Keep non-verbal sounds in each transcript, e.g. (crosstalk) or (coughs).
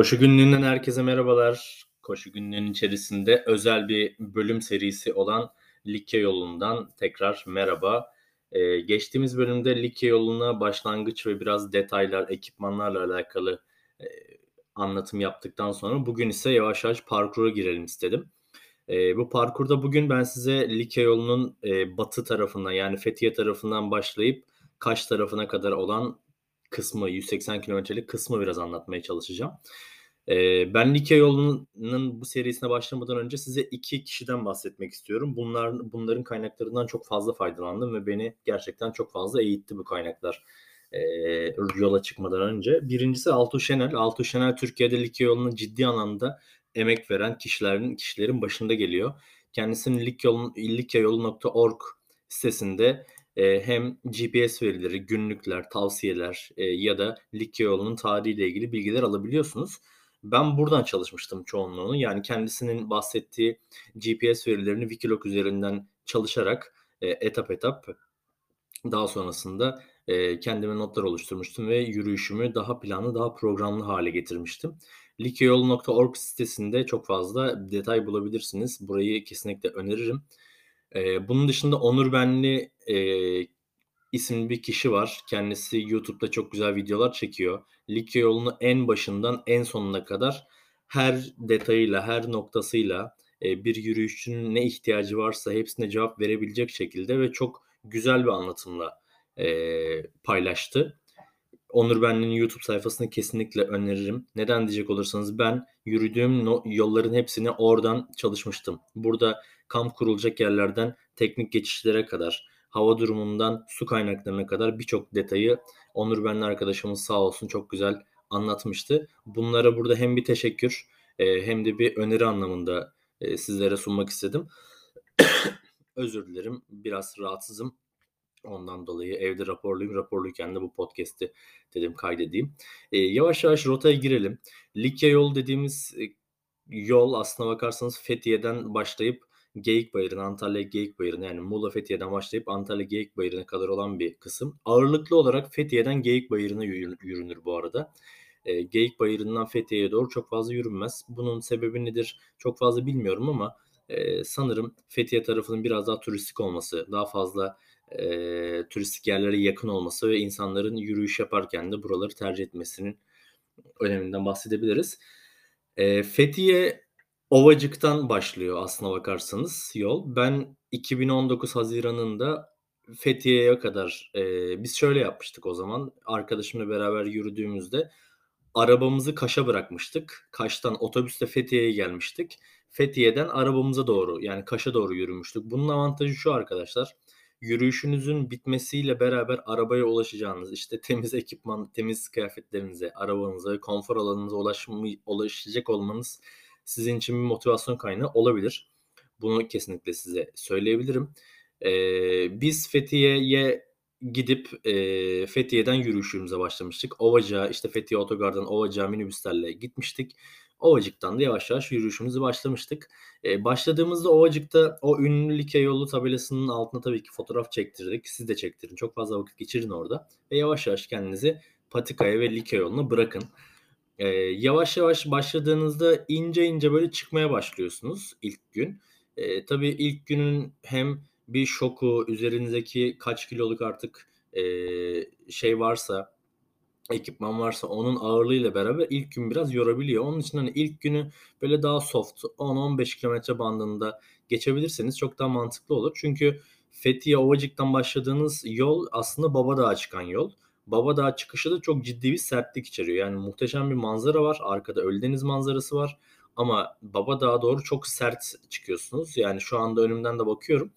Koşu günlüğünden herkese merhabalar. Koşu günlüğünün içerisinde özel bir bölüm serisi olan Likya yolundan tekrar merhaba. Ee, geçtiğimiz bölümde Likya yoluna başlangıç ve biraz detaylar, ekipmanlarla alakalı e, anlatım yaptıktan sonra bugün ise yavaş yavaş parkura girelim istedim. E, bu parkurda bugün ben size Likya yolunun e, batı tarafından yani Fethiye tarafından başlayıp Kaş tarafına kadar olan kısmı 180 kilometrelik kısmı biraz anlatmaya çalışacağım. Ben Likya yolunun bu serisine başlamadan önce size iki kişiden bahsetmek istiyorum. Bunlar bunların kaynaklarından çok fazla faydalandım ve beni gerçekten çok fazla eğitti bu kaynaklar yola çıkmadan önce. Birincisi Altuğ Şenel. Altuğ Şenel Türkiye'de Likya yoluna ciddi anlamda emek veren kişilerin kişilerin başında geliyor. Kendisinin likyayolu.org sitesinde e, hem GPS verileri, günlükler, tavsiyeler e, ya da Likya yolunun tarihiyle ilgili bilgiler alabiliyorsunuz. Ben buradan çalışmıştım çoğunluğunu. Yani kendisinin bahsettiği GPS verilerini Wikilog üzerinden çalışarak e, etap etap daha sonrasında e, kendime notlar oluşturmuştum ve yürüyüşümü daha planlı, daha programlı hale getirmiştim. Likyayolu.org sitesinde çok fazla detay bulabilirsiniz. Burayı kesinlikle öneririm. E, bunun dışında Onur Benli e, isimli bir kişi var. Kendisi YouTube'da çok güzel videolar çekiyor. Likya yolunu en başından en sonuna kadar her detayıyla, her noktasıyla e, bir yürüyüşçünün ne ihtiyacı varsa hepsine cevap verebilecek şekilde ve çok güzel bir anlatımla e, paylaştı. Onur Benli'nin YouTube sayfasını kesinlikle öneririm. Neden diyecek olursanız ben yürüdüğüm yolların hepsini oradan çalışmıştım. Burada kamp kurulacak yerlerden teknik geçişlere kadar, hava durumundan su kaynaklarına kadar birçok detayı Onur Benli arkadaşımız sağ olsun çok güzel anlatmıştı. Bunlara burada hem bir teşekkür e, hem de bir öneri anlamında e, sizlere sunmak istedim. (coughs) Özür dilerim biraz rahatsızım. Ondan dolayı evde raporluyum. Raporluyken de bu podcast'i dedim kaydedeyim. E, yavaş yavaş rotaya girelim. Likya yol dediğimiz e, yol aslına bakarsanız Fethiye'den başlayıp Geyikbayırı'na, Antalya Geyikbayırı'na yani Muğla Fethiye'den başlayıp Antalya Geyikbayırı'na kadar olan bir kısım. Ağırlıklı olarak Fethiye'den Geyikbayırı'na yürünür bu arada. E, Geyikbayırı'ndan Fethiye'ye doğru çok fazla yürünmez. Bunun sebebi nedir çok fazla bilmiyorum ama e, sanırım Fethiye tarafının biraz daha turistik olması, daha fazla e, turistik yerlere yakın olması ve insanların yürüyüş yaparken de buraları tercih etmesinin öneminden bahsedebiliriz. E, Fethiye Ovacık'tan başlıyor aslına bakarsanız yol. Ben 2019 Haziran'ında Fethiye'ye kadar e, biz şöyle yapmıştık o zaman. Arkadaşımla beraber yürüdüğümüzde arabamızı Kaş'a bırakmıştık. Kaş'tan otobüsle Fethiye'ye gelmiştik. Fethiye'den arabamıza doğru yani Kaş'a doğru yürümüştük. Bunun avantajı şu arkadaşlar. Yürüyüşünüzün bitmesiyle beraber arabaya ulaşacağınız işte temiz ekipman, temiz kıyafetlerinize, arabanıza konfor alanınıza ulaşma, ulaşacak olmanız sizin için bir motivasyon kaynağı olabilir. Bunu kesinlikle size söyleyebilirim. Ee, biz Fethiye'ye gidip e, Fethiye'den yürüyüşümüze başlamıştık. Ovacık'a işte Fethiye Otogar'dan Ovacık'a minibüslerle gitmiştik. Ovacık'tan da yavaş yavaş yürüyüşümüzü başlamıştık. Ee, başladığımızda Ovacık'ta o ünlü Likya yolu tabelasının altına tabii ki fotoğraf çektirdik. Siz de çektirin. Çok fazla vakit geçirin orada. Ve yavaş yavaş kendinizi Patika'ya ve Likya yoluna bırakın. Ee, yavaş yavaş başladığınızda ince ince böyle çıkmaya başlıyorsunuz ilk gün. Ee, tabii ilk günün hem bir şoku, üzerinizdeki kaç kiloluk artık e, şey varsa, ekipman varsa onun ağırlığıyla beraber ilk gün biraz yorabiliyor. Onun için hani ilk günü böyle daha soft 10-15 kilometre bandında geçebilirseniz çok daha mantıklı olur. Çünkü Fethiye Ovacık'tan başladığınız yol aslında Babadağ'a çıkan yol. Babadağ çıkışı da çok ciddi bir sertlik içeriyor. Yani muhteşem bir manzara var. Arkada Ölüdeniz manzarası var. Ama Babadağ'a doğru çok sert çıkıyorsunuz. Yani şu anda önümden de bakıyorum.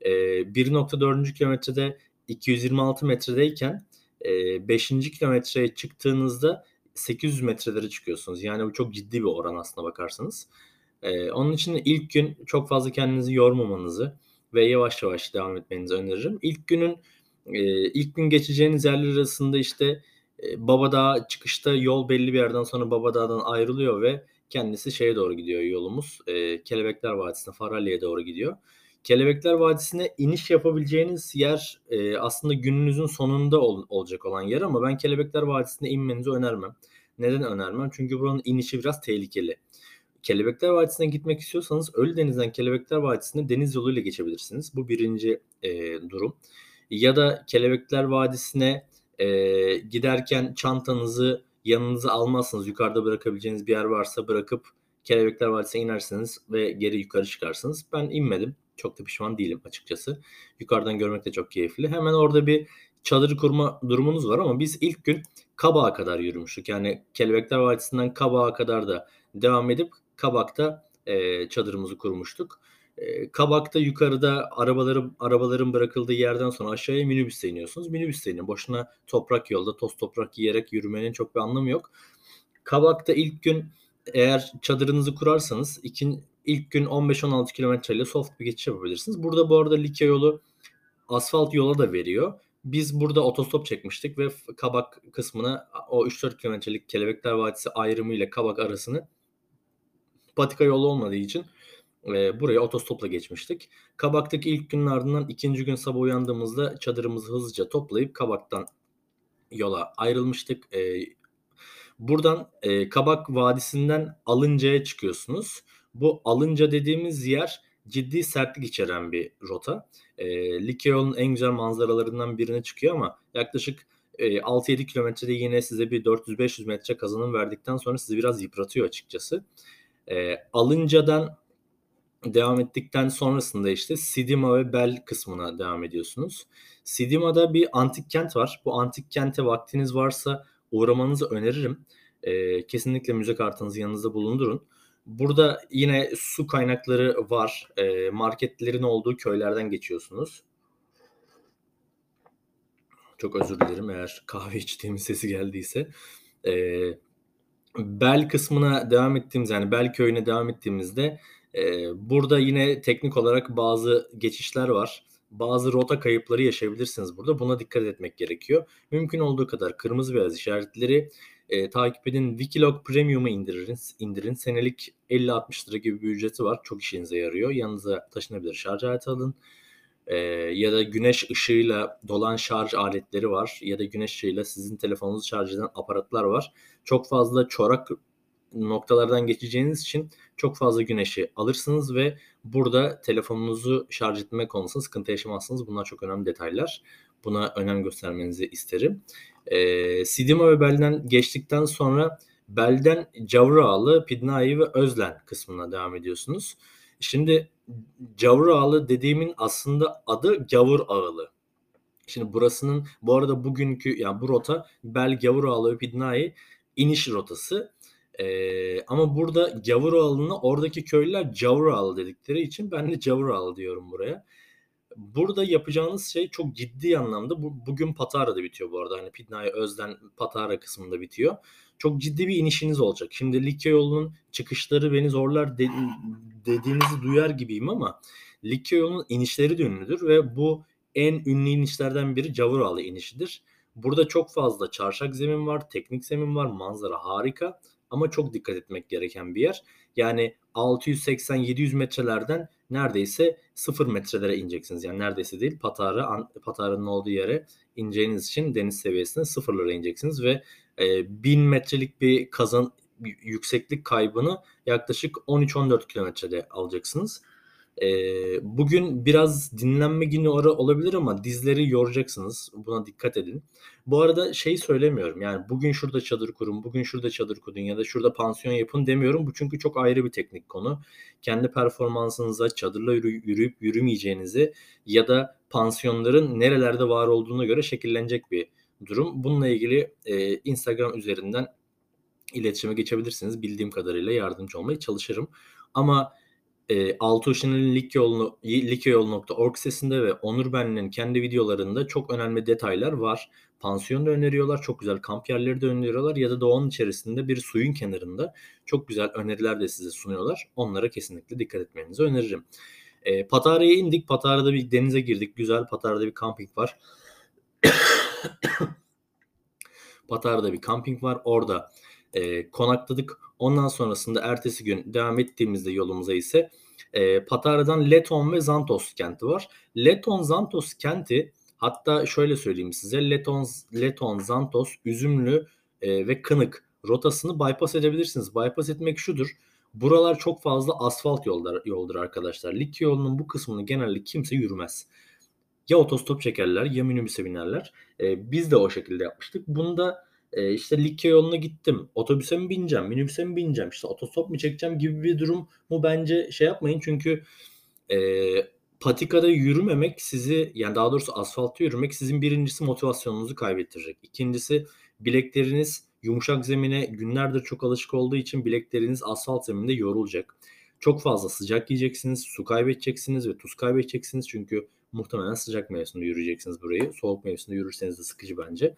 E, 1.4. kilometrede 226 metredeyken e, 5. kilometreye çıktığınızda 800 metrelere çıkıyorsunuz. Yani bu çok ciddi bir oran aslına bakarsanız. E, onun için ilk gün çok fazla kendinizi yormamanızı ve yavaş yavaş devam etmenizi öneririm. İlk günün e, ilk gün geçeceğiniz yerler arasında işte e, Babadağ çıkışta yol belli bir yerden sonra Babadağ'dan ayrılıyor ve kendisi şeye doğru gidiyor yolumuz. E, Kelebekler Vadisi'ne, Faralya'ya doğru gidiyor. Kelebekler Vadisi'ne iniş yapabileceğiniz yer e, aslında gününüzün sonunda ol, olacak olan yer ama ben Kelebekler Vadisi'ne inmenizi önermem. Neden önermem? Çünkü buranın inişi biraz tehlikeli. Kelebekler Vadisi'ne gitmek istiyorsanız Ölüdeniz'den Kelebekler Vadisi'ne deniz yoluyla geçebilirsiniz. Bu birinci e, durum. Ya da Kelebekler Vadisi'ne e, giderken çantanızı yanınıza almazsınız. Yukarıda bırakabileceğiniz bir yer varsa bırakıp Kelebekler Vadisi'ne inersiniz ve geri yukarı çıkarsınız. Ben inmedim. Çok da pişman değilim açıkçası. Yukarıdan görmek de çok keyifli. Hemen orada bir çadır kurma durumunuz var ama biz ilk gün Kabak'a kadar yürümüştük. Yani Kelebekler Vadisi'nden Kabak'a kadar da devam edip Kabak'ta e, çadırımızı kurmuştuk. Kabak'ta yukarıda arabaların arabaların bırakıldığı yerden sonra aşağıya minibüste iniyorsunuz. Minibüste inin. Boşuna toprak yolda toz toprak yiyerek yürümenin çok bir anlamı yok. Kabak'ta ilk gün eğer çadırınızı kurarsanız ikin, ilk gün 15-16 kilometreyle soft bir geçiş yapabilirsiniz. Burada bu arada Likya yolu asfalt yola da veriyor. Biz burada otostop çekmiştik ve Kabak kısmına o 3-4 kilometrelik Kelebekler Vadisi ayrımı ile Kabak arasını patika yolu olmadığı için e, buraya otostopla geçmiştik. Kabak'taki ilk günün ardından ikinci gün sabah uyandığımızda çadırımızı hızlıca toplayıp Kabak'tan yola ayrılmıştık. E, buradan e, Kabak Vadisi'nden Alınca'ya çıkıyorsunuz. Bu Alınca dediğimiz yer ciddi sertlik içeren bir rota. E, Likya en güzel manzaralarından birine çıkıyor ama yaklaşık 6-7 kilometrede yine size bir 400-500 metre kazanım verdikten sonra sizi biraz yıpratıyor açıkçası. E, Alınca'dan devam ettikten sonrasında işte Sidima ve Bel kısmına devam ediyorsunuz. Sidima'da bir antik kent var. Bu antik kente vaktiniz varsa uğramanızı öneririm. E, kesinlikle müze kartınızı yanınızda bulundurun. Burada yine su kaynakları var. E, marketlerin olduğu köylerden geçiyorsunuz. Çok özür dilerim eğer kahve içtiğimiz sesi geldiyse. E, Bel kısmına devam ettiğimiz yani Bel köyüne devam ettiğimizde burada yine teknik olarak bazı geçişler var. Bazı rota kayıpları yaşayabilirsiniz burada. Buna dikkat etmek gerekiyor. Mümkün olduğu kadar kırmızı beyaz işaretleri e, takip edin. Wikilog Premium'u indirin. indirin. Senelik 50-60 lira gibi bir ücreti var. Çok işinize yarıyor. Yanınıza taşınabilir şarj aleti alın. E, ya da güneş ışığıyla dolan şarj aletleri var. Ya da güneş ışığıyla sizin telefonunuzu şarj eden aparatlar var. Çok fazla çorak noktalardan geçeceğiniz için çok fazla güneşi alırsınız ve burada telefonunuzu şarj etme konusunda sıkıntı yaşamazsınız. Bunlar çok önemli detaylar. Buna önem göstermenizi isterim. E, Sidima ve Bel'den geçtikten sonra Bel'den Cavrağlı, Pidnai ve Özlen kısmına devam ediyorsunuz. Şimdi Cavrağlı dediğimin aslında adı Gavur Ağılı. Şimdi burasının bu arada bugünkü yani bu rota Bel Gavur Ağalı ve Pidnai iniş rotası. Ee, ama burada Gavuroğlu'na oradaki köylüler Cavuroğlu dedikleri için ben de Cavuroğlu diyorum buraya. Burada yapacağınız şey çok ciddi anlamda bu, bugün Patara'da bitiyor bu arada. Hani Pidna'ya Özden Patara kısmında bitiyor. Çok ciddi bir inişiniz olacak. Şimdi Likya yolunun çıkışları beni zorlar de, dediğinizi duyar gibiyim ama Likya yolunun inişleri de ünlüdür ve bu en ünlü inişlerden biri Cavuroğlu inişidir. Burada çok fazla çarşak zemin var, teknik zemin var, manzara harika ama çok dikkat etmek gereken bir yer. Yani 680-700 metrelerden neredeyse 0 metrelere ineceksiniz. Yani neredeyse değil Patara, Patara'nın olduğu yere ineceğiniz için deniz seviyesine sıfırlara ineceksiniz ve e, 1000 metrelik bir kazan yükseklik kaybını yaklaşık 13-14 kilometrede alacaksınız. E, bugün biraz dinlenme günü olabilir ama dizleri yoracaksınız. Buna dikkat edin. Bu arada şey söylemiyorum. Yani bugün şurada çadır kurun, bugün şurada çadır kurun ya da şurada pansiyon yapın demiyorum. Bu çünkü çok ayrı bir teknik konu. Kendi performansınıza çadırla yürü, yürüyüp yürümeyeceğinizi ya da pansiyonların nerelerde var olduğuna göre şekillenecek bir durum. Bununla ilgili e, Instagram üzerinden iletişime geçebilirsiniz. Bildiğim kadarıyla yardımcı olmaya çalışırım. Ama e, Altuğşen'in likyol.org sitesinde ve Onur Benli'nin kendi videolarında çok önemli detaylar var. Pansiyon da öneriyorlar, çok güzel kamp yerleri de öneriyorlar ya da doğanın içerisinde bir suyun kenarında çok güzel öneriler de size sunuyorlar. Onlara kesinlikle dikkat etmenizi öneririm. E, Patara'ya indik. Patara'da bir denize girdik. Güzel Patara'da bir kamping var. (coughs) Patara'da bir kamping var. Orada e, konakladık. Ondan sonrasında ertesi gün devam ettiğimizde yolumuza ise e, Patara'dan Leton ve Zantos kenti var. Leton Zantos kenti hatta şöyle söyleyeyim size Leton, Leton Zantos, Üzümlü e, ve Kınık rotasını bypass edebilirsiniz. Bypass etmek şudur. Buralar çok fazla asfalt yollar, yoldur arkadaşlar. Likya yolunun bu kısmını genelde kimse yürümez. Ya otostop çekerler ya minibüse binerler. Ee, biz de o şekilde yapmıştık. Bunda e, işte Likya yoluna gittim. Otobüse mi bineceğim, minibüse mi bineceğim, işte otostop mu çekeceğim gibi bir durum mu bence şey yapmayın. Çünkü e, patikada yürümemek sizi yani daha doğrusu asfaltta yürümek sizin birincisi motivasyonunuzu kaybettirecek. İkincisi bilekleriniz yumuşak zemine günlerdir çok alışık olduğu için bilekleriniz asfalt zeminde yorulacak. Çok fazla sıcak yiyeceksiniz, su kaybedeceksiniz ve tuz kaybedeceksiniz. Çünkü muhtemelen sıcak mevsiminde yürüyeceksiniz burayı. Soğuk mevsiminde yürürseniz de sıkıcı bence.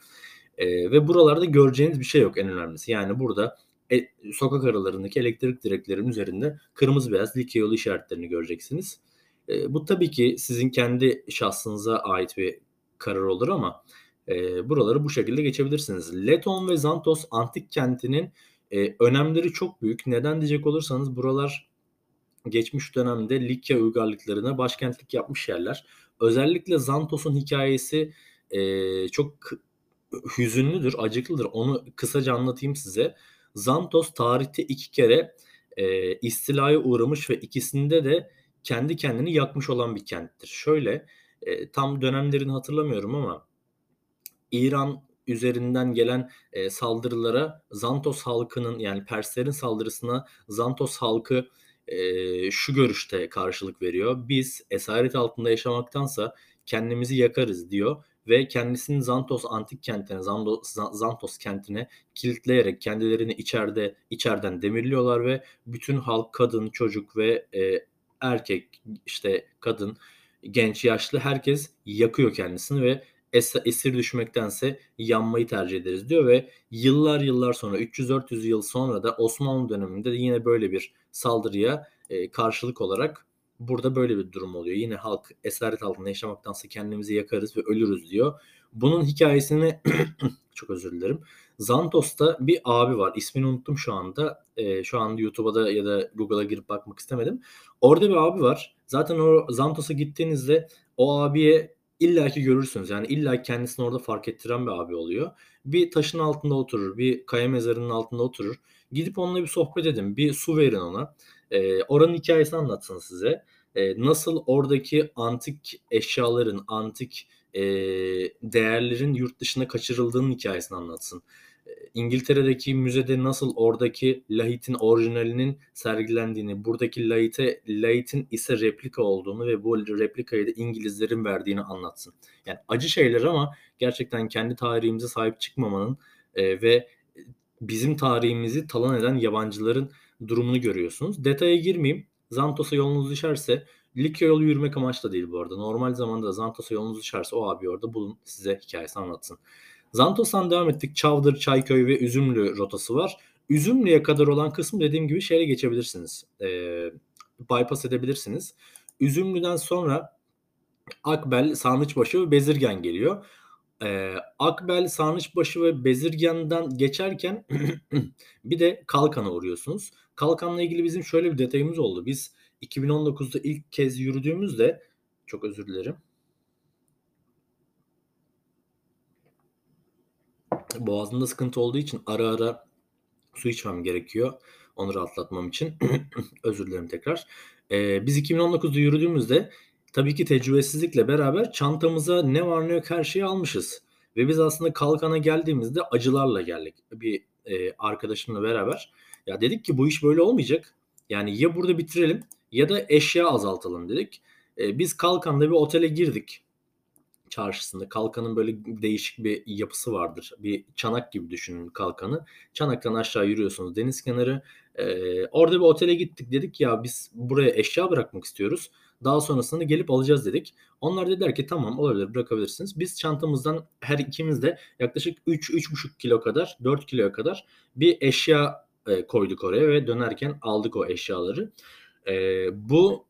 Ee, ve buralarda göreceğiniz bir şey yok en önemlisi. Yani burada e, sokak aralarındaki elektrik direklerin üzerinde kırmızı beyaz like yolu işaretlerini göreceksiniz. E, bu tabii ki sizin kendi şahsınıza ait bir karar olur ama e, buraları bu şekilde geçebilirsiniz. Leton ve Zantos antik kentinin e, önemleri çok büyük. Neden diyecek olursanız buralar geçmiş dönemde Likya uygarlıklarına başkentlik yapmış yerler. Özellikle Zantos'un hikayesi e, çok hüzünlüdür, acıklıdır. Onu kısaca anlatayım size. Zantos tarihte iki kere e, istilaya uğramış ve ikisinde de kendi kendini yakmış olan bir kenttir. Şöyle e, tam dönemlerini hatırlamıyorum ama İran üzerinden gelen e, saldırılara Zantos halkının yani Perslerin saldırısına Zantos halkı e, şu görüşte karşılık veriyor. Biz esaret altında yaşamaktansa kendimizi yakarız diyor ve kendisini Zantos antik kentine, Zantos, kentine kilitleyerek kendilerini içeride içeriden demirliyorlar ve bütün halk, kadın, çocuk ve e, erkek, işte kadın, genç, yaşlı herkes yakıyor kendisini ve es- esir düşmektense yanmayı tercih ederiz diyor ve yıllar yıllar sonra 300-400 yıl sonra da Osmanlı döneminde de yine böyle bir saldırıya e, karşılık olarak burada böyle bir durum oluyor. Yine halk esaret altında yaşamaktansa kendimizi yakarız ve ölürüz diyor. Bunun hikayesini (clears throat) çok özür dilerim. Zantos'ta bir abi var. İsmini unuttum şu anda. E, şu anda YouTube'a ya da Google'a girip bakmak istemedim. Orada bir abi var. Zaten o Zantos'a gittiğinizde o abiye illaki görürsünüz. Yani illa kendisini orada fark ettiren bir abi oluyor. Bir taşın altında oturur, bir kaya mezarının altında oturur. Gidip onunla bir sohbet edin, bir su verin ona. E, oranın hikayesini anlatsın size. E, nasıl oradaki antik eşyaların, antik e, değerlerin yurt dışına kaçırıldığının hikayesini anlatsın. İngiltere'deki müzede nasıl oradaki lahitin orijinalinin sergilendiğini, buradaki lahite, lahitin ise replika olduğunu ve bu replikayı da İngilizlerin verdiğini anlatsın. Yani acı şeyler ama gerçekten kendi tarihimize sahip çıkmamanın e, ve bizim tarihimizi talan eden yabancıların durumunu görüyorsunuz. Detaya girmeyeyim. Zantos'a yolunuz düşerse Likya yolu yürümek amaçla değil bu arada. Normal zamanda Zantos'a yolunuz düşerse o abi orada bulun size hikayesini anlatsın. Zantos'tan devam ettik. Çavdır, Çayköy ve Üzümlü rotası var. Üzümlü'ye kadar olan kısmı dediğim gibi şehre geçebilirsiniz. E, bypass edebilirsiniz. Üzümlü'den sonra Akbel, Sarnıçbaşı ve Bezirgen geliyor. Ee, Akbel, Sarnıçbaşı ve Bezirgen'den geçerken (clears throat) bir de Kalkan'a uğruyorsunuz. Kalkan'la ilgili bizim şöyle bir detayımız oldu. Biz 2019'da ilk kez yürüdüğümüzde çok özür dilerim. boğazımda sıkıntı olduğu için ara ara su içmem gerekiyor. Onu rahatlatmam için. (clears throat) Özür dilerim tekrar. Ee, biz 2019'da yürüdüğümüzde tabii ki tecrübesizlikle beraber çantamıza ne var ne yok her şeyi almışız. Ve biz aslında kalkana geldiğimizde acılarla geldik. Bir e, arkadaşımla beraber. Ya dedik ki bu iş böyle olmayacak. Yani ya burada bitirelim ya da eşya azaltalım dedik. E, biz kalkanda bir otele girdik çarşısında. Kalkanın böyle değişik bir yapısı vardır. Bir çanak gibi düşünün kalkanı. Çanaktan aşağı yürüyorsunuz deniz kenarı. Ee, orada bir otele gittik dedik ya biz buraya eşya bırakmak istiyoruz. Daha sonrasında gelip alacağız dedik. Onlar dediler ki tamam olabilir bırakabilirsiniz. Biz çantamızdan her ikimiz de yaklaşık 3-3,5 kilo kadar 4 kiloya kadar bir eşya e, koyduk oraya ve dönerken aldık o eşyaları. E, bu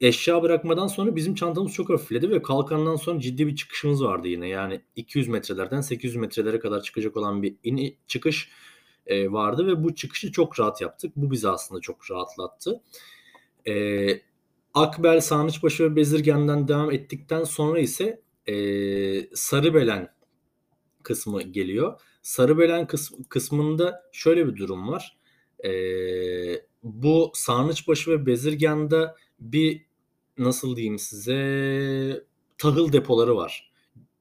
eşya bırakmadan sonra bizim çantamız çok hafifledi ve kalkandan sonra ciddi bir çıkışımız vardı yine. Yani 200 metrelerden 800 metrelere kadar çıkacak olan bir in çıkış e, vardı ve bu çıkışı çok rahat yaptık. Bu bizi aslında çok rahatlattı. E, Akbel, Sarnıçbaşı ve Bezirgen'den devam ettikten sonra ise e, Sarıbelen kısmı geliyor. Sarıbelen kısm- kısmında şöyle bir durum var. Ee, bu Sarnıçbaşı ve Bezirgan'da bir nasıl diyeyim size tahıl depoları var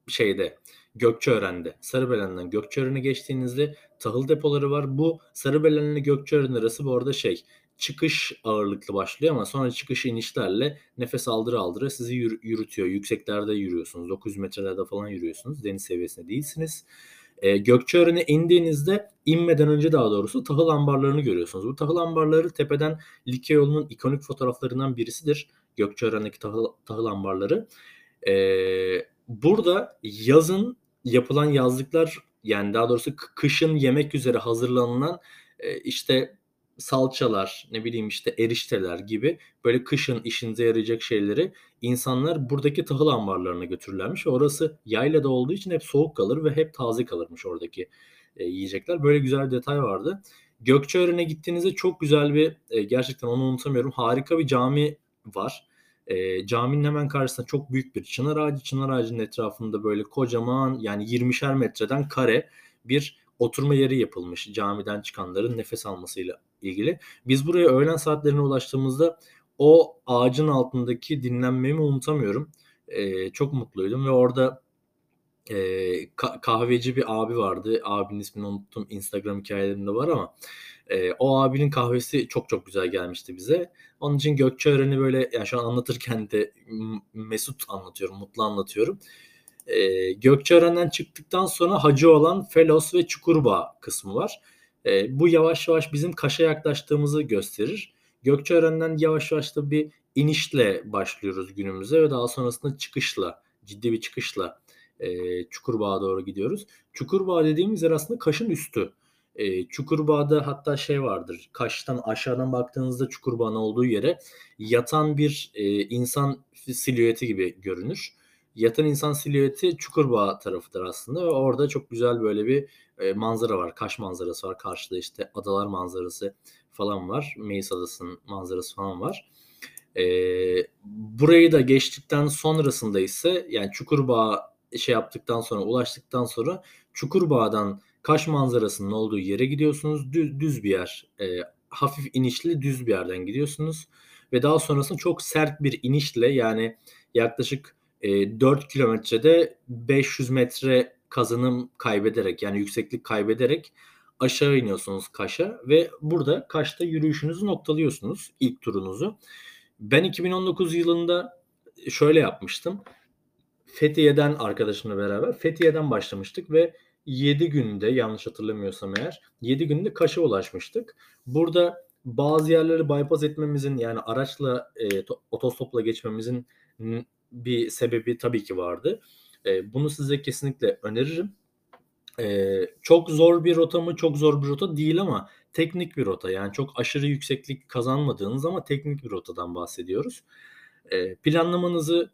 şeyde Gökçeören'de. Sarıbelen'den Gökçeören'e geçtiğinizde tahıl depoları var. Bu Sarıbelen ile Gökçeören arası bu arada şey çıkış ağırlıklı başlıyor ama sonra çıkış inişlerle nefes aldıra aldıra sizi yürü- yürütüyor. Yükseklerde yürüyorsunuz. 900 metrelerde falan yürüyorsunuz. Deniz seviyesinde değilsiniz. E, Gökçeören'e indiğinizde inmeden önce daha doğrusu tahıl ambarlarını görüyorsunuz. Bu tahıl ambarları tepeden Likya yolunun ikonik fotoğraflarından birisidir. Gökçeören'deki tahıl, tahıl ambarları. E, burada yazın yapılan yazlıklar yani daha doğrusu kışın yemek üzere hazırlanılan e, işte salçalar, ne bileyim işte erişteler gibi böyle kışın işinize yarayacak şeyleri insanlar buradaki tahıl ambarlarına götürürlermiş. Orası yaylada olduğu için hep soğuk kalır ve hep taze kalırmış oradaki e, yiyecekler. Böyle güzel bir detay vardı. Gökçeören'e gittiğinizde çok güzel bir, e, gerçekten onu unutamıyorum, harika bir cami var. E, caminin hemen karşısında çok büyük bir çınar ağacı. Çınar ağacının etrafında böyle kocaman yani 20'şer metreden kare bir oturma yeri yapılmış camiden çıkanların nefes almasıyla ilgili. Biz buraya öğlen saatlerine ulaştığımızda o ağacın altındaki dinlenmemi unutamıyorum. Ee, çok mutluydum ve orada e, ka- kahveci bir abi vardı. Abinin ismini unuttum. Instagram hikayelerinde var ama e, o abinin kahvesi çok çok güzel gelmişti bize. Onun için Gökçeören'i böyle yani şu an anlatırken de mesut anlatıyorum, mutlu anlatıyorum. E, Gökçeören'den çıktıktan sonra hacı olan Felos ve Çukurbağ kısmı var. E, bu yavaş yavaş bizim Kaş'a yaklaştığımızı gösterir. Gökçeören'den yavaş yavaş da bir inişle başlıyoruz günümüze ve daha sonrasında çıkışla, ciddi bir çıkışla e, Çukurbağ'a doğru gidiyoruz. Çukurbağ dediğimiz yer aslında Kaş'ın üstü. E, Çukurbağ'da hatta şey vardır. Kaş'tan aşağıdan baktığınızda Çukurbağ'ın olduğu yere yatan bir e, insan silüeti gibi görünür. Yatan insan silüeti Çukurbağ tarafıdır aslında ve orada çok güzel böyle bir e, manzara var. Kaş manzarası var. Karşıda işte adalar manzarası falan var. Meis Adası'nın manzarası falan var. E, burayı da geçtikten sonrasında ise yani Çukurbağ şey yaptıktan sonra ulaştıktan sonra Çukurbağ'dan Kaş manzarasının olduğu yere gidiyorsunuz. Düz, düz bir yer. E, hafif inişli düz bir yerden gidiyorsunuz. Ve daha sonrasında çok sert bir inişle yani yaklaşık e, 4 kilometrede 500 metre kazanım kaybederek yani yükseklik kaybederek aşağı iniyorsunuz Kaş'a ve burada Kaş'ta yürüyüşünüzü noktalıyorsunuz ilk turunuzu. Ben 2019 yılında şöyle yapmıştım. Fethiye'den arkadaşımla beraber Fethiye'den başlamıştık ve 7 günde yanlış hatırlamıyorsam eğer 7 günde Kaş'a ulaşmıştık. Burada bazı yerleri bypass etmemizin yani araçla e, to- otostopla geçmemizin bir sebebi tabii ki vardı. E, bunu size kesinlikle öneririm. E, çok zor bir rota mı? Çok zor bir rota değil ama teknik bir rota. Yani çok aşırı yükseklik kazanmadığınız ama teknik bir rotadan bahsediyoruz. E, planlamanızı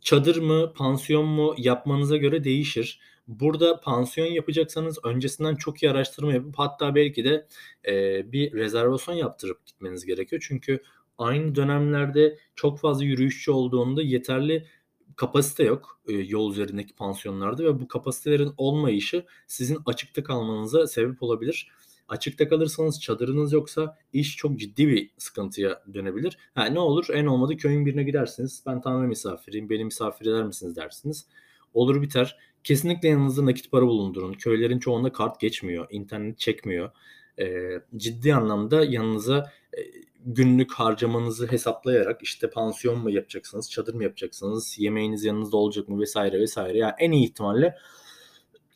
çadır mı, pansiyon mu yapmanıza göre değişir. Burada pansiyon yapacaksanız öncesinden çok iyi araştırma yapıp hatta belki de e, bir rezervasyon yaptırıp gitmeniz gerekiyor. Çünkü aynı dönemlerde çok fazla yürüyüşçü olduğunda yeterli kapasite yok e, yol üzerindeki pansiyonlarda ve bu kapasitelerin olmayışı sizin açıkta kalmanıza sebep olabilir. Açıkta kalırsanız çadırınız yoksa iş çok ciddi bir sıkıntıya dönebilir. Ha, ne olur en olmadı köyün birine gidersiniz. Ben Tanrı misafiriyim beni misafir eder misiniz dersiniz. Olur biter. Kesinlikle yanınızda nakit para bulundurun. Köylerin çoğunda kart geçmiyor. internet çekmiyor. E, ciddi anlamda yanınıza e, günlük harcamanızı hesaplayarak işte pansiyon mu yapacaksınız, çadır mı yapacaksınız, yemeğiniz yanınızda olacak mı vesaire vesaire. Yani en iyi ihtimalle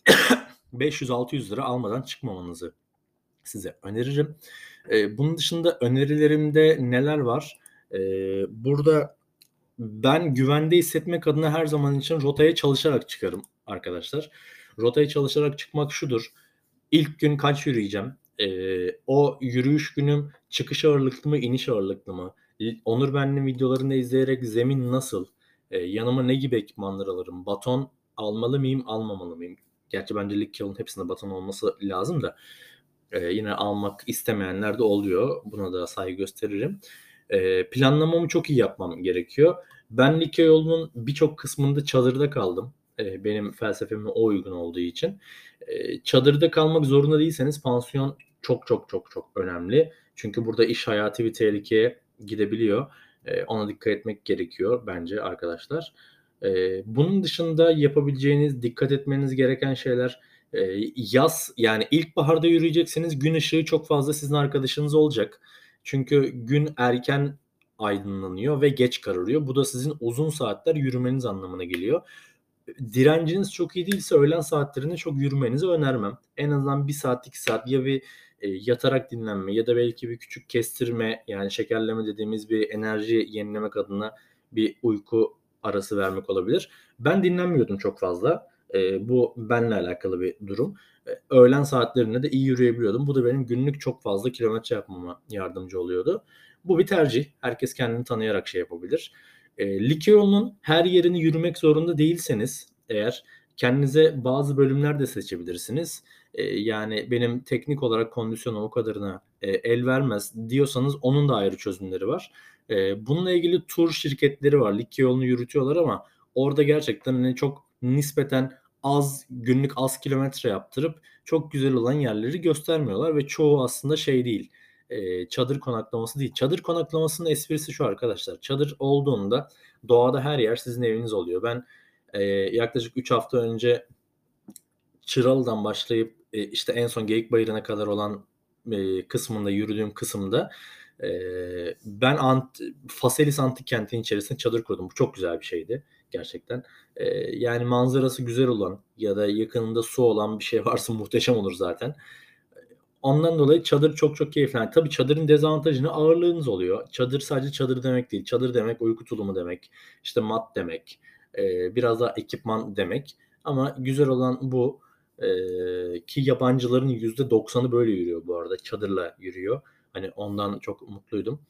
(coughs) 500-600 lira almadan çıkmamanızı size öneririm. Ee, bunun dışında önerilerimde neler var? Ee, burada ben güvende hissetmek adına her zaman için rotaya çalışarak çıkarım arkadaşlar. Rotaya çalışarak çıkmak şudur. İlk gün kaç yürüyeceğim? Ee, o yürüyüş günüm çıkış ağırlıklı mı, iniş ağırlıklı mı? Onur Ben'in videolarını izleyerek zemin nasıl? Ee, yanıma ne gibi ekipmanlar alırım? Baton almalı mıyım, almamalı mıyım? Gerçi bence lig yolun hepsinde baton olması lazım da. Ee, yine almak istemeyenler de oluyor. Buna da saygı gösteririm. Ee, planlamamı çok iyi yapmam gerekiyor. Ben Likya yolunun birçok kısmında çadırda kaldım. Eee, benim felsefeme o uygun olduğu için. Eee, çadırda kalmak zorunda değilseniz pansiyon çok çok çok çok önemli. Çünkü burada iş hayati bir tehlikeye gidebiliyor. Eee, ona dikkat etmek gerekiyor bence arkadaşlar. Eee, bunun dışında yapabileceğiniz, dikkat etmeniz gereken şeyler, eee, yaz yani ilkbaharda yürüyecekseniz gün ışığı çok fazla sizin arkadaşınız olacak. Çünkü gün erken aydınlanıyor ve geç kararıyor. Bu da sizin uzun saatler yürümeniz anlamına geliyor. Direnciniz çok iyi değilse öğlen saatlerinde çok yürümenizi önermem. En azından 1 saat, 2 saat ya bir, eee, yatarak dinlenme ya da belki bir küçük kestirme, yani şekerleme dediğimiz bir enerji yenilemek adına bir uyku arası vermek olabilir. Ben dinlenmiyordum çok fazla. Eee, bu benle alakalı bir durum. Eee, öğlen saatlerinde de iyi yürüyebiliyordum. Bu da benim günlük çok fazla kilometre yapmama yardımcı oluyordu. Bu bir tercih. Herkes kendini tanıyarak şey yapabilir. Eee, Likya yolunun her yerini yürümek zorunda değilseniz eğer kendinize bazı bölümler de seçebilirsiniz. Eee, yani benim teknik olarak kondisyonum o kadarına, eee, el vermez diyorsanız onun da ayrı çözümleri var. Eee, bununla ilgili tur şirketleri var. Likya yolunu yürütüyorlar ama orada gerçekten, hani, çok nispeten az, günlük az kilometre yaptırıp çok güzel olan yerleri göstermiyorlar ve çoğu aslında şey değil, çadır konaklaması değil. Çadır konaklamasının esprisi şu arkadaşlar, çadır olduğunda doğada her yer sizin eviniz oluyor. Ben, eee, yaklaşık 3 hafta önce Çıralı'dan başlayıp, eee, işte, en son Geyikbayırı'na kadar olan, eee, kısmında, yürüdüğüm kısımda, eee, ben ant Faselis Antik Kenti'nin içerisinde çadır kurdum. Bu çok güzel bir şeydi gerçekten. Eee, yani manzarası güzel olan ya da yakınında su olan bir şey varsa (laughs) muhteşem olur zaten. Ondan dolayı çadır çok çok keyifli. Yani tabii çadırın dezavantajı ne? Ağırlığınız oluyor. Çadır sadece çadır demek değil. Çadır demek uyku tulumu demek, işte mat demek, eee, biraz daha ekipman demek ama güzel olan bu. Eee, ki yabancıların %90'ı böyle yürüyor bu arada. Çadırla yürüyor. Hani ondan çok mutluydum.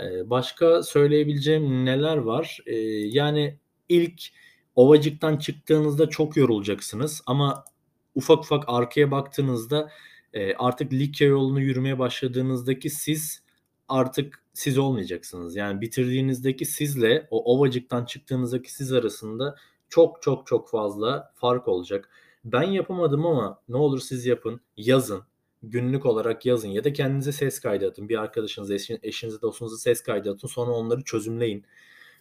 Eee, başka söyleyebileceğim neler var? Eee, yani ilk Ovacık'tan çıktığınızda çok yorulacaksınız ama ufak ufak arkaya baktığınızda, eee, artık Likya yolunu yürümeye başladığınızdaki siz artık siz olmayacaksınız. Yani bitirdiğinizdeki sizle o Ovacık'tan çıktığınızdaki siz arasında çok çok çok fazla fark olacak. Ben yapamadım ama ne olur siz yapın, yazın. Günlük olarak yazın ya da kendinize ses kaydı atın. Bir arkadaşınıza, eşi eşinize, dostunuza ses kaydı atın. Sonra onları çözümleyin.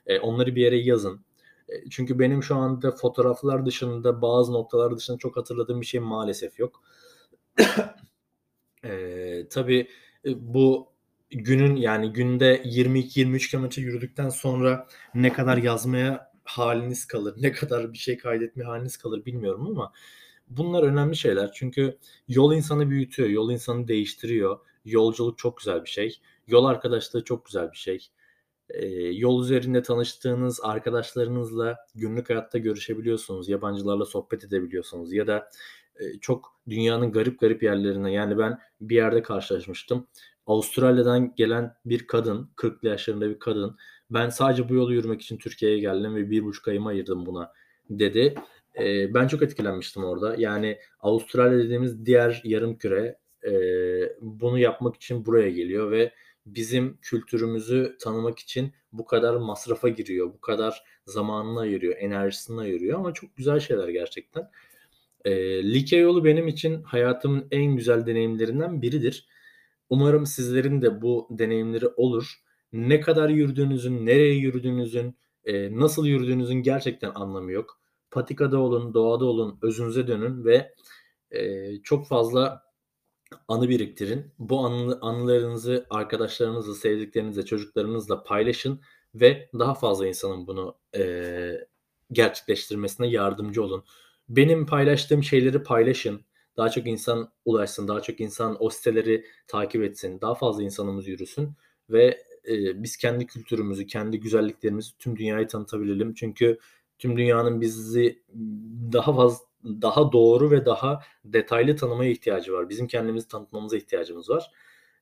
Eee, onları bir yere yazın. Eee, çünkü benim şu anda fotoğraflar dışında, bazı noktalar dışında çok hatırladığım bir şey maalesef yok. Eee, (coughs) tabii, eee, bu günün, yani günde 22-23 kilometre yürüdükten sonra ne kadar yazmaya hâliniz kalır, ne kadar bir şey kaydetmeye hâliniz kalır bilmiyorum ama bunlar önemli şeyler. Çünkü yol insanı büyütüyor, yol insanı değiştiriyor. Yolculuk çok güzel bir şey. Yol arkadaşlığı çok güzel bir şey. Eee, yol üzerinde tanıştığınız arkadaşlarınızla günlük hayatta görüşebiliyorsunuz, yabancılarla sohbet edebiliyorsunuz ya da, eee, çok dünyanın garip garip yerlerine Yani ben bir yerde karşılaşmıştım. Avustralya'dan gelen bir kadın, 40'lı yaşlarında bir kadın, "Ben sadece bu yolu yürümek için Türkiye'ye geldim ve 1,5 ayımı ayırdım buna." dedi. Eee, ben çok etkilenmiştim orada. Yani Avustralya dediğimiz diğer yarımküre, eee, bunu yapmak için buraya geliyor ve bizim kültürümüzü tanımak için bu kadar masrafa giriyor, bu kadar zamanını ayırıyor, enerjisini ayırıyor ama çok güzel şeyler gerçekten. Eee, Likya yolu benim için hayatımın en güzel deneyimlerinden biridir. Umarım sizlerin de bu deneyimleri olur. Ne kadar yürüdüğünüzün, nereye yürüdüğünüzün, eee, nasıl yürüdüğünüzün gerçekten anlamı yok. Patikada olun, doğada olun, özünüze dönün ve, eee, çok fazla anı biriktirin. Bu anı anılarınızı arkadaşlarınızla, sevdiklerinizle, çocuklarınızla paylaşın ve daha fazla insanın bunu, eee, gerçekleştirmesine yardımcı olun. Benim paylaştığım şeyleri paylaşın. Daha çok insan ulaşsın, daha çok insan o siteleri takip etsin, daha fazla insanımız yürüsün ve, eee, biz kendi kültürümüzü, kendi güzelliklerimizi tüm dünyaya tanıtabilelim. Çünkü tüm dünyanın bizi daha faz daha doğru ve daha detaylı tanımaya ihtiyacı var. Bizim kendimizi tanıtmamıza ihtiyacımız var.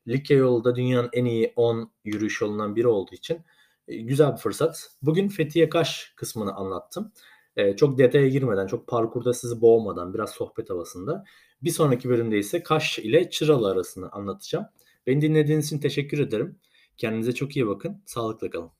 Likya yolu da dünyanın en iyi 10 yürüyüş yolundan biri olduğu için, eee, güzel bir fırsat. Bugün Fethiye-Kaş kısmını anlattım. Eee, çok detaya girmeden, çok parkurda sizi boğmadan, biraz sohbet havasında. Bir sonraki bölümde ise Kaş ile Çıralı arasını anlatacağım. Beni dinlediğiniz için teşekkür ederim. Kendinize çok iyi bakın, sağlıkla kalın.